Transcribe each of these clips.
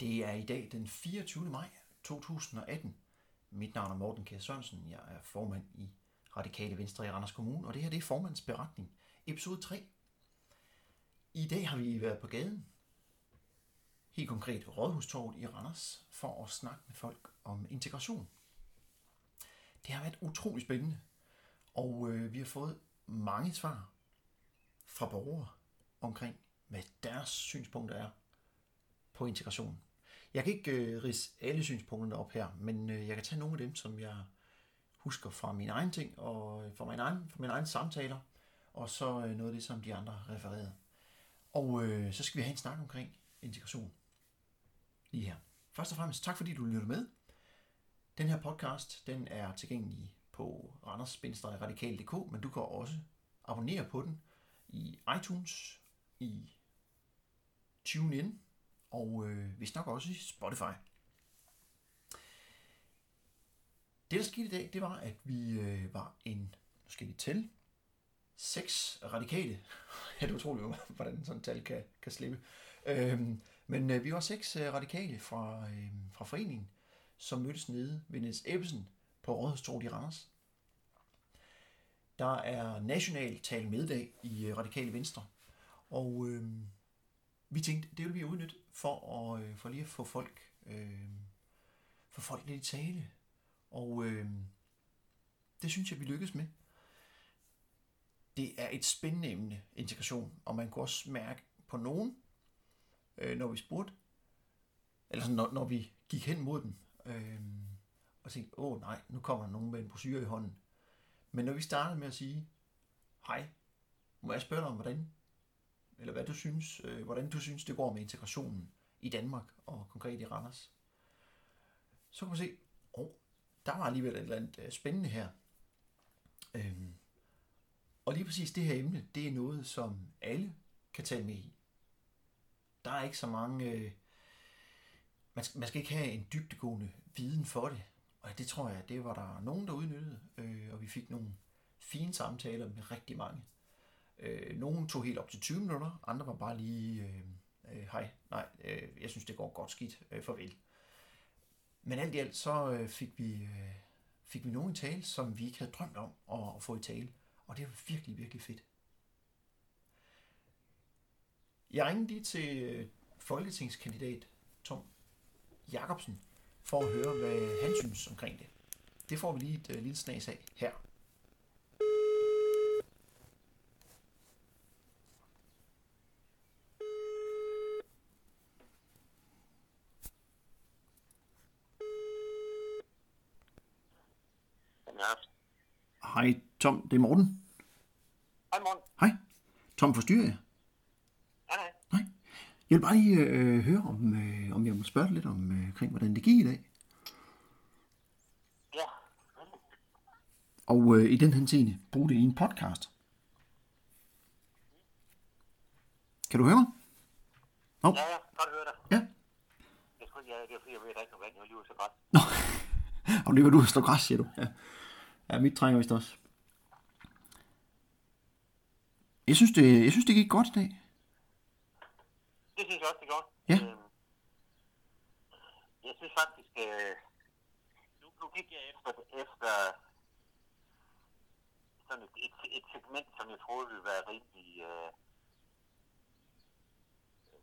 Det er i dag den 24. maj 2018. Mit navn er Morten Kjær Sørensen. Jeg er formand i Radikale Venstre i Randers Kommune, og det her det er formands beretning, episode 3. I dag har vi været på gaden, helt konkret Rådhustorvet i Randers, for at snakke med folk om integration. Det har været utrolig spændende, og øh, vi har fået mange svar fra borgere omkring, hvad deres synspunkter er på integration. Jeg kan ikke øh, rise alle synspunkterne op her, men øh, jeg kan tage nogle af dem, som jeg husker fra mine egne ting og øh, fra mine egne, fra mine egne samtaler, og så øh, noget af det, som de andre refererede. Og øh, så skal vi have en snak omkring integration lige her. Først og fremmest tak fordi du lytter med. Den her podcast, den er tilgængelig på randers radikal.dk, men du kan også abonnere på den i iTunes, i TuneIn, og øh, vi snakker også i Spotify. Det, der skete i dag, det var, at vi øh, var en, nu skal vi tælle, seks radikale. ja, det er utroligt, hvordan sådan et tal kan, kan slippe. Øhm, men øh, vi var seks øh, radikale fra, øh, fra foreningen, som mødtes nede ved Niels Ebbesen på Rådhustorvet i Randers. Der er national tal meddag i øh, Radikale Venstre, og øh, vi tænkte, det vil vi udnytte for, at, øh, for lige at få folk, øh, få folk lidt i tale. Og øh, det synes jeg, vi lykkes med. Det er et spændende emne, integration, og man kunne også mærke på nogen, øh, når vi spurgte, eller sådan, når, når vi gik hen mod dem, øh, og tænkte, åh nej, nu kommer der nogen med en brochure i hånden. Men når vi startede med at sige, hej, må jeg spørge dig om, hvordan eller hvad du synes, øh, hvordan du synes, det går med integrationen i Danmark og konkret i Randers. Så kan man se, oh, der var alligevel et eller andet øh, spændende her. Øhm, og lige præcis det her emne, det er noget, som alle kan tage med i. Der er ikke så mange... Øh, man, skal, man skal ikke have en dybdegående viden for det. Og det tror jeg, det var der nogen, der udnyttede. Øh, og vi fik nogle fine samtaler med rigtig mange. Øh, nogle tog helt op til 20 minutter, andre var bare lige, øh, øh, hej, nej, øh, jeg synes det går godt skidt, øh, farvel. Men alt i alt så øh, fik vi, øh, fik vi nogen tale, som vi ikke havde drømt om at, at få i tale. Og det var virkelig, virkelig fedt. Jeg ringede lige til øh, folketingskandidat Tom Jacobsen for at høre, hvad han synes omkring det. Det får vi lige et øh, lille snas af her. Hej Tom, det er Morten. Hej Morten. Hej. Tom forstyrrer jeg? Hej, hej. Nej. Jeg vil bare lige øh, høre, om, øh, om jeg må spørge lidt om, øh, omkring, hvordan det gik i dag. Ja. Og øh, i den henseende, brug det i en podcast. Kan du høre mig? Ja, ja, godt høre dig. Ja. Jeg det er fordi, jeg ved, at ikke vand, jeg lige så godt. Nå. Og løber du og slår græs, siger du? Ja. Ja, mit trænger vist også. Jeg synes, det, jeg synes, det gik godt i dag. Det synes jeg også, det godt. Ja. Øhm, jeg synes faktisk, øh, nu, nu gik jeg efter, efter sådan et, et, et segment, som jeg troede ville være rimelig øh,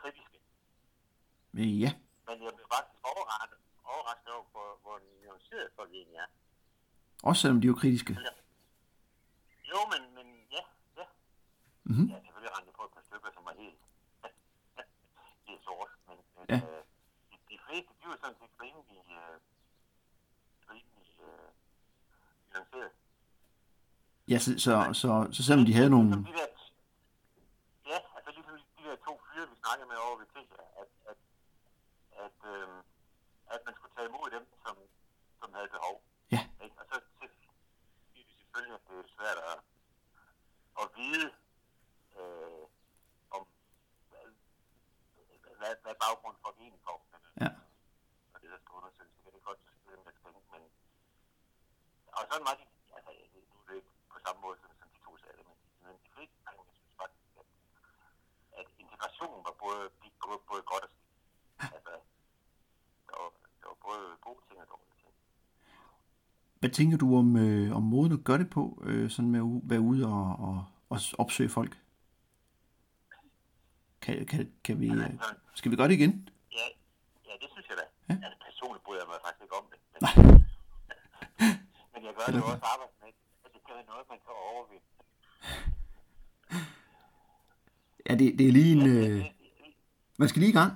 kritiske. Øh, Ja. Men jeg blev faktisk overrasket, overrasket over, hvor, hvor nuanceret folk egentlig er. Også selvom de er kritiske. Jo, men, men ja, ja. Mhm. Ja, selvfølgelig rendte på et par stykker, som var helt, helt sort. Men, men Ja. øh, de, de fleste, de var sådan set rimelig, øh, rimelig øh, nuanceret. Ja, så, så, så, så selvom de havde nogle... De der, ja, altså ligesom de der to fyre, vi snakkede med over ved Tisha, at, at, at, øh, at man skulle tage imod dem, som, som havde behov. Ja. Ikke? Og så så siger de selvfølgelig, at det er svært at, at vide, øh, om hvad, hvad, hvad baggrunden for en kom. Men, øh, Ja. Og det der skal undersøges, så kan det godt selvfølgelig med ting, men og sådan var de, altså nu er det ikke på samme måde, som, som de to sagde det, men, men de fleste, er dårligt til. Hvad tænker du om, øh, om måden at gøre det på, øh, sådan med at være ude og, og, og opsøge folk? Kan, kan, kan vi, øh, skal vi gøre det igen? Ja, ja det synes jeg da. Ja? Altså, personligt bryder jeg mig faktisk ikke om det. Men, men jeg gør det jo også arbejdsmæssigt. Og det kan være noget, man kan overvinde. Ja, det, det er lige en... Øh, man skal lige i gang.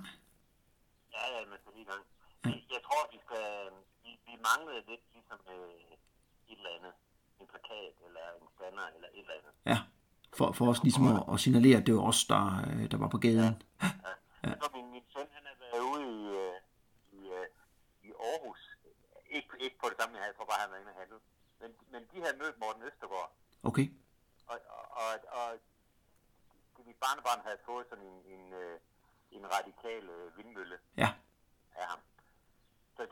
Ja, ja, man skal lige i gang. Jeg tror, vi skal... Vi, vi manglede lidt ligesom øh, et eller andet. En plakat, eller en stander, eller et eller andet. Ja, for, for os ligesom at, at signalere, at det var os, der, øh, der var på gaden. Ja, ja. Så min, min søn, han har været ude i, øh, i, øh, i Aarhus. Ikke, ikke på det samme, jeg tror bare, han var inde og handle. Men, men de havde mødt Morten Østergaard. Okay. Og, og, og, og mit barnebarn havde fået sådan en, en, en radikal vindmølle ja.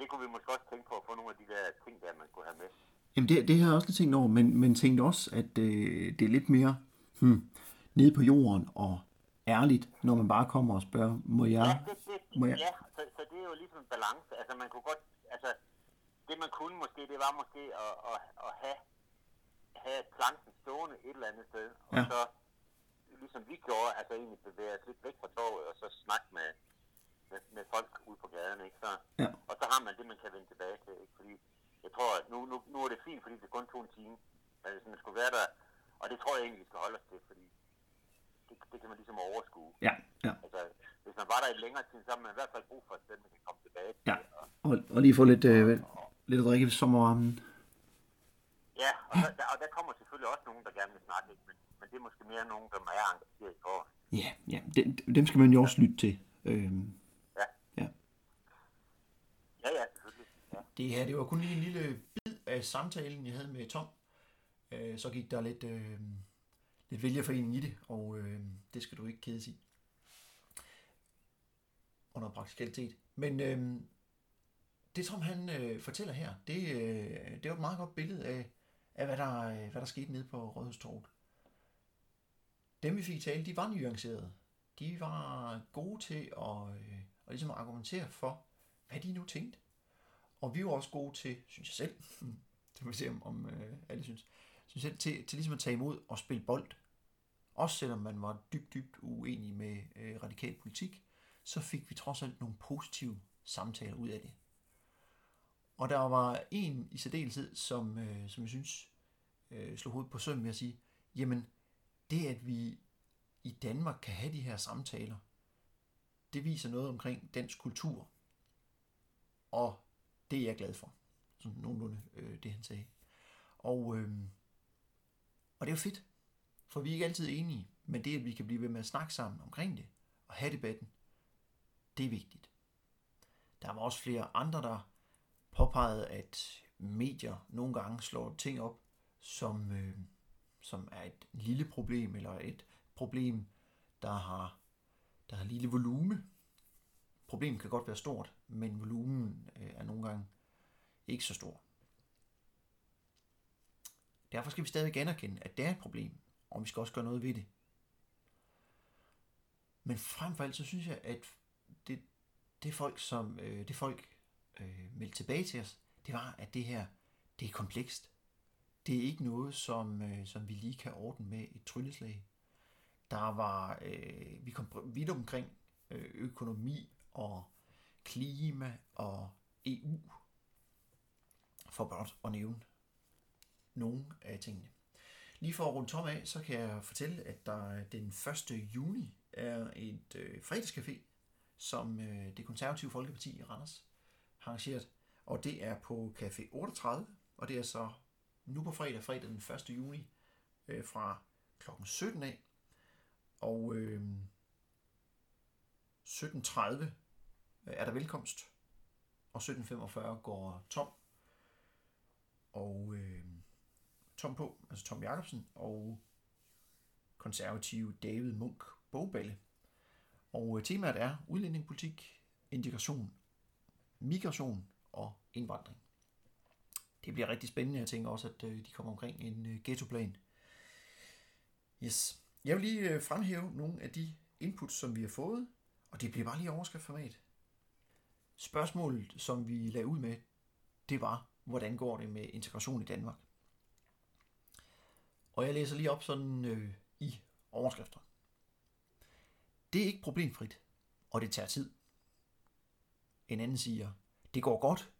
Det kunne vi måske også tænke på at få nogle af de der ting, der man kunne have med. Jamen det, det har jeg også lidt tænkt over, men, men tænkte også, at øh, det er lidt mere hmm, nede på jorden og ærligt, når man bare kommer og spørger, må jeg... Ja, det, det, må jeg... ja så, så det er jo ligesom en balance. Altså man kunne godt, altså det man kunne måske, det var måske at, at, at have, have planken stående et eller andet sted, og ja. så ligesom vi gjorde, altså egentlig bevæge os lidt væk fra torvet, og så snakke med, med, med folk ude på gaden, ikke? Så, ja. Og så har man det, man kan vende tilbage til, ikke? Fordi jeg tror, at nu, nu, nu er det fint, fordi det kun tog en time. Men hvis man skulle være der, og det tror jeg egentlig, vi skal holde os til, fordi det, det kan man ligesom overskue. Ja, ja. Altså, hvis man var der i længere tid, så har man i hvert fald brug for et sted, man kan komme tilbage til. Ja, og, og lige få lidt, øh, lidt at drikke i sommervarmen. Ja, og der, og der kommer selvfølgelig også nogen, der gerne vil snakke lidt, men, men det er måske mere nogen, der er engageret i forhold. Ja, ja, dem, dem skal man jo også lytte til. Øhm, ja. Ja. Ja, ja, selvfølgelig. Ja. Det her, det var kun lige en lille bid af samtalen, jeg havde med Tom. Øh, så gik der lidt, øh, lidt vælgerforening i det, og øh, det skal du ikke kede i. Under praktikalitet. Men øh, det Tom han øh, fortæller her, det, øh, det var et meget godt billede af, af hvad, der, øh, hvad der skete nede på Rådhustorvet. Dem vi fik tale, de var nuancerede. De var gode til at, øh, at ligesom argumentere for, hvad de nu tænkte. Og vi var også gode til, synes jeg selv, det må vi se om, om øh, alle synes, synes selv, til, til ligesom at tage imod og spille bold. Også selvom man var dybt, dybt uenig med øh, radikal politik, så fik vi trods alt nogle positive samtaler ud af det. Og der var en i særdeleshed, som, øh, som jeg synes øh, slog hovedet på søm med at sige, jamen det at vi i Danmark kan have de her samtaler, det viser noget omkring dansk kultur. Og det er jeg glad for. Sådan nogenlunde øh, det han sagde. Og, øh, og det er jo fedt, for vi er ikke altid enige, men det at vi kan blive ved med at snakke sammen omkring det, og have debatten, det er vigtigt. Der var også flere andre, der påpegede, at medier nogle gange slår ting op, som, øh, som er et lille problem, eller et problem, der har, der har lille volume. Problemet kan godt være stort, men volumen øh, er nogle gange ikke så stor. Derfor skal vi stadig anerkende, at det er et problem, og vi skal også gøre noget ved det. Men frem for alt, så synes jeg, at det, det folk, som øh, det folk øh, meldte tilbage til os, det var, at det her, det er komplekst. Det er ikke noget, som, øh, som vi lige kan ordne med et trylleslag. Der var, øh, vi kom vidt omkring øh, økonomi og klima og EU, for blot at nævne nogle af tingene. Lige for at runde tom af, så kan jeg fortælle, at der den 1. juni er et øh, fredagscafé, som øh, det konservative Folkeparti i Randers har arrangeret, og det er på Café 38, og det er så nu på fredag, fredag den 1. juni, øh, fra kl. 17 af, og øh, 17.30 velkomst, og 17.45 går Tom og øh, Tom på, altså Tom Jacobsen, og konservative David Munk Bogballe. Og øh, temaet er udlændingepolitik, integration, migration og indvandring. Det bliver rigtig spændende. Jeg tænker også, at øh, de kommer omkring en øh, ghettoplan. Yes. Jeg vil lige fremhæve nogle af de inputs, som vi har fået, og det bliver bare lige overskriftformat. Spørgsmålet, som vi lagde ud med, det var, hvordan går det med integration i Danmark. Og jeg læser lige op sådan øh, i overskrifter. Det er ikke problemfrit, og det tager tid. En anden siger, det går godt.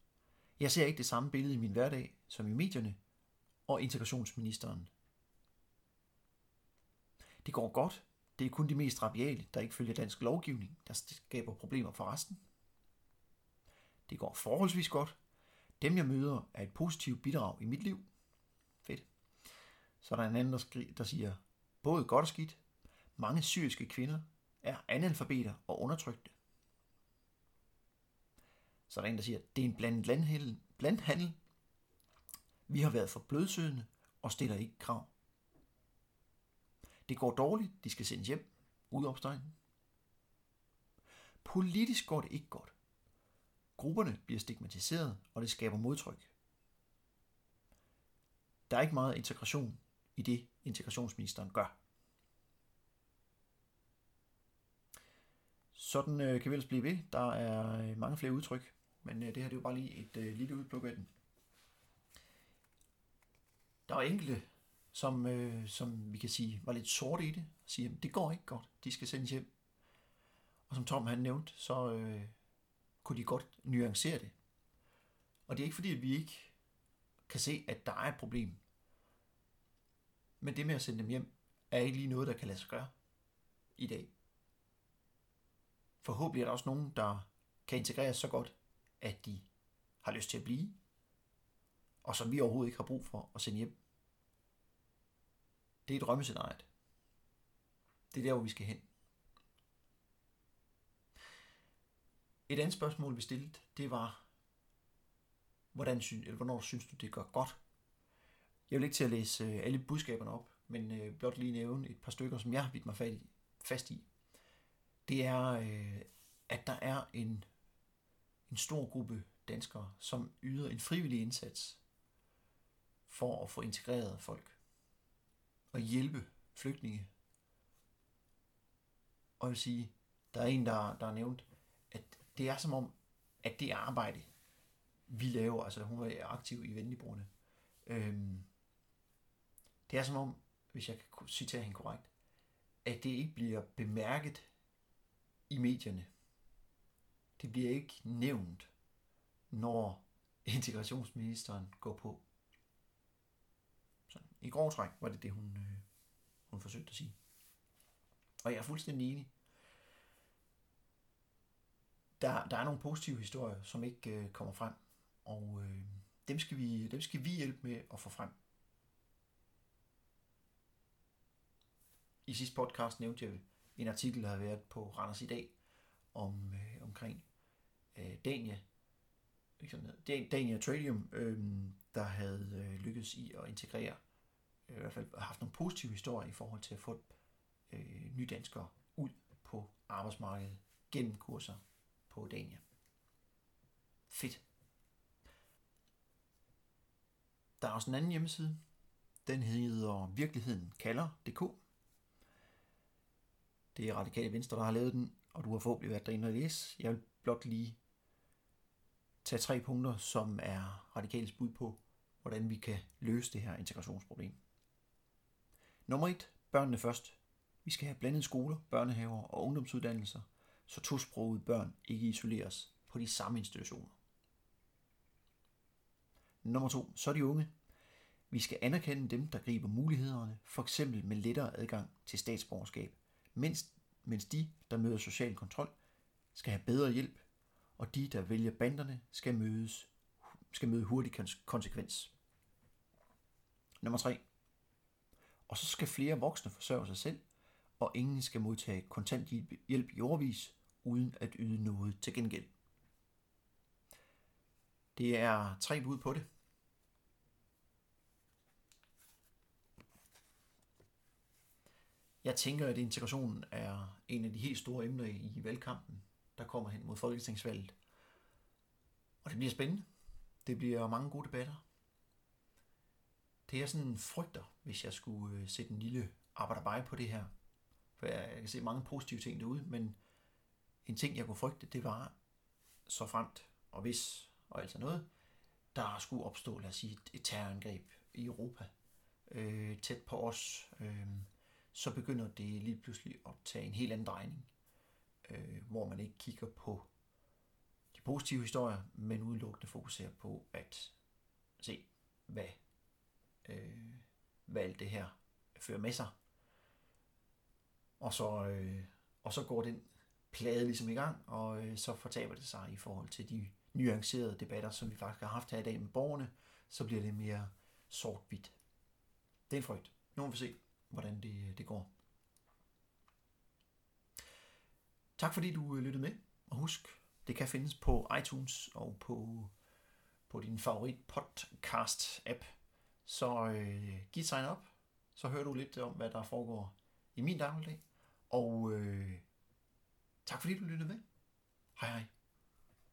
Jeg ser ikke det samme billede i min hverdag som i medierne og integrationsministeren. Det går godt. Det er kun de mest rabiale, der ikke følger dansk lovgivning, der skaber problemer for resten. Det går forholdsvis godt. Dem, jeg møder, er et positivt bidrag i mit liv. Fedt. Så er der en anden, der siger, både godt og skidt. Mange syriske kvinder er analfabeter og undertrykte. Så er der en, der siger, det er en blandet landhandel. blandhandel. Vi har været for blødsødende og stiller ikke krav. Det går dårligt, de skal sendes hjem. Udopstegn. Politisk går det ikke godt. Grupperne bliver stigmatiseret, og det skaber modtryk. Der er ikke meget integration i det, integrationsministeren gør. Sådan øh, kan vi ellers blive ved. Der er øh, mange flere udtryk, men øh, det her det er jo bare lige et øh, lille udpluk af den. Der er enkelte, som, øh, som vi kan sige var lidt sorte i det, og siger, at det går ikke godt, de skal sendes hjem. Og som Tom han nævnte, så øh, kunne de godt nuancere det. Og det er ikke fordi, at vi ikke kan se, at der er et problem. Men det med at sende dem hjem, er ikke lige noget, der kan lade sig gøre i dag. Forhåbentlig er der også nogen, der kan integreres så godt, at de har lyst til at blive, og som vi overhovedet ikke har brug for at sende hjem. Det er drømmescenariet. Det er der, hvor vi skal hen. Et andet spørgsmål, vi stillede, det var, hvordan synes, eller hvornår synes du, det gør godt? Jeg vil ikke til at læse øh, alle budskaberne op, men øh, blot lige nævne et par stykker, som jeg har vidt mig fat i, fast i. Det er, øh, at der er en, en stor gruppe danskere, som yder en frivillig indsats for at få integreret folk og hjælpe flygtninge. Og jeg vil sige, der er en, der, der har nævnt, det er som om, at det arbejde, vi laver, altså hun var aktiv i Venligbrugerne, øhm, det er som om, hvis jeg kan citere hende korrekt, at det ikke bliver bemærket i medierne. Det bliver ikke nævnt, når integrationsministeren går på. Så i grov træk var det det, hun, øh, hun forsøgte at sige. Og jeg er fuldstændig enig der, der er nogle positive historier, som ikke øh, kommer frem, og øh, dem, skal vi, dem skal vi hjælpe med at få frem. I sidste podcast nævnte jeg en artikel, der har været på Randers i dag, om, øh, omkring øh, Dania, ikke sådan noget, Dania Tradium, øh, der havde øh, lykkedes i at integrere, øh, i hvert fald haft nogle positive historier i forhold til at få øh, nydanskere ud på arbejdsmarkedet gennem kurser på Dania. Fedt. Der er også en anden hjemmeside. Den hedder virkeligheden kalder.dk. Det er Radikale Venstre, der har lavet den, og du har forhåbentlig været derinde og læse. Jeg vil blot lige tage tre punkter, som er radikales bud på, hvordan vi kan løse det her integrationsproblem. Nummer et. Børnene først. Vi skal have blandede skoler, børnehaver og ungdomsuddannelser – så tosprogede børn ikke isoleres på de samme institutioner. Nummer to, så de unge. Vi skal anerkende dem, der griber mulighederne, for eksempel med lettere adgang til statsborgerskab, mens, mens de, der møder social kontrol, skal have bedre hjælp, og de, der vælger banderne, skal, mødes, skal møde hurtig konsekvens. Nummer 3. Og så skal flere voksne forsørge sig selv, og ingen skal modtage kontanthjælp i overvis, uden at yde noget til gengæld. Det er tre bud på det. Jeg tænker, at integrationen er en af de helt store emner i valgkampen, der kommer hen mod folketingsvalget. Og det bliver spændende. Det bliver mange gode debatter. Det er sådan frygter, hvis jeg skulle øh, sætte en lille arbejderbej på det her. For jeg kan se mange positive ting derude, men en ting, jeg kunne frygte, det var så fremt og hvis og altså noget, der skulle opstå, lad os sige, et terrorangreb i Europa, øh, tæt på os, øh, så begynder det lige pludselig at tage en helt anden drejning, øh, hvor man ikke kigger på de positive historier, men udelukkende fokuserer på at se, hvad, øh, hvad alt det her fører med sig. Og så, øh, og så går den plade ligesom i gang, og øh, så fortaber det sig i forhold til de nuancerede debatter, som vi faktisk har haft her i dag med borgerne, så bliver det mere sort-hvidt. Det er en frygt. Nu må vi se, hvordan det, øh, det går. Tak fordi du øh, lyttede med, og husk, det kan findes på iTunes og på, på din favorit podcast app. Så øh, giv sign up, så hører du lidt om, hvad der foregår i min dagligdag. Og øh, tak fordi du lyttede med. Hej hej.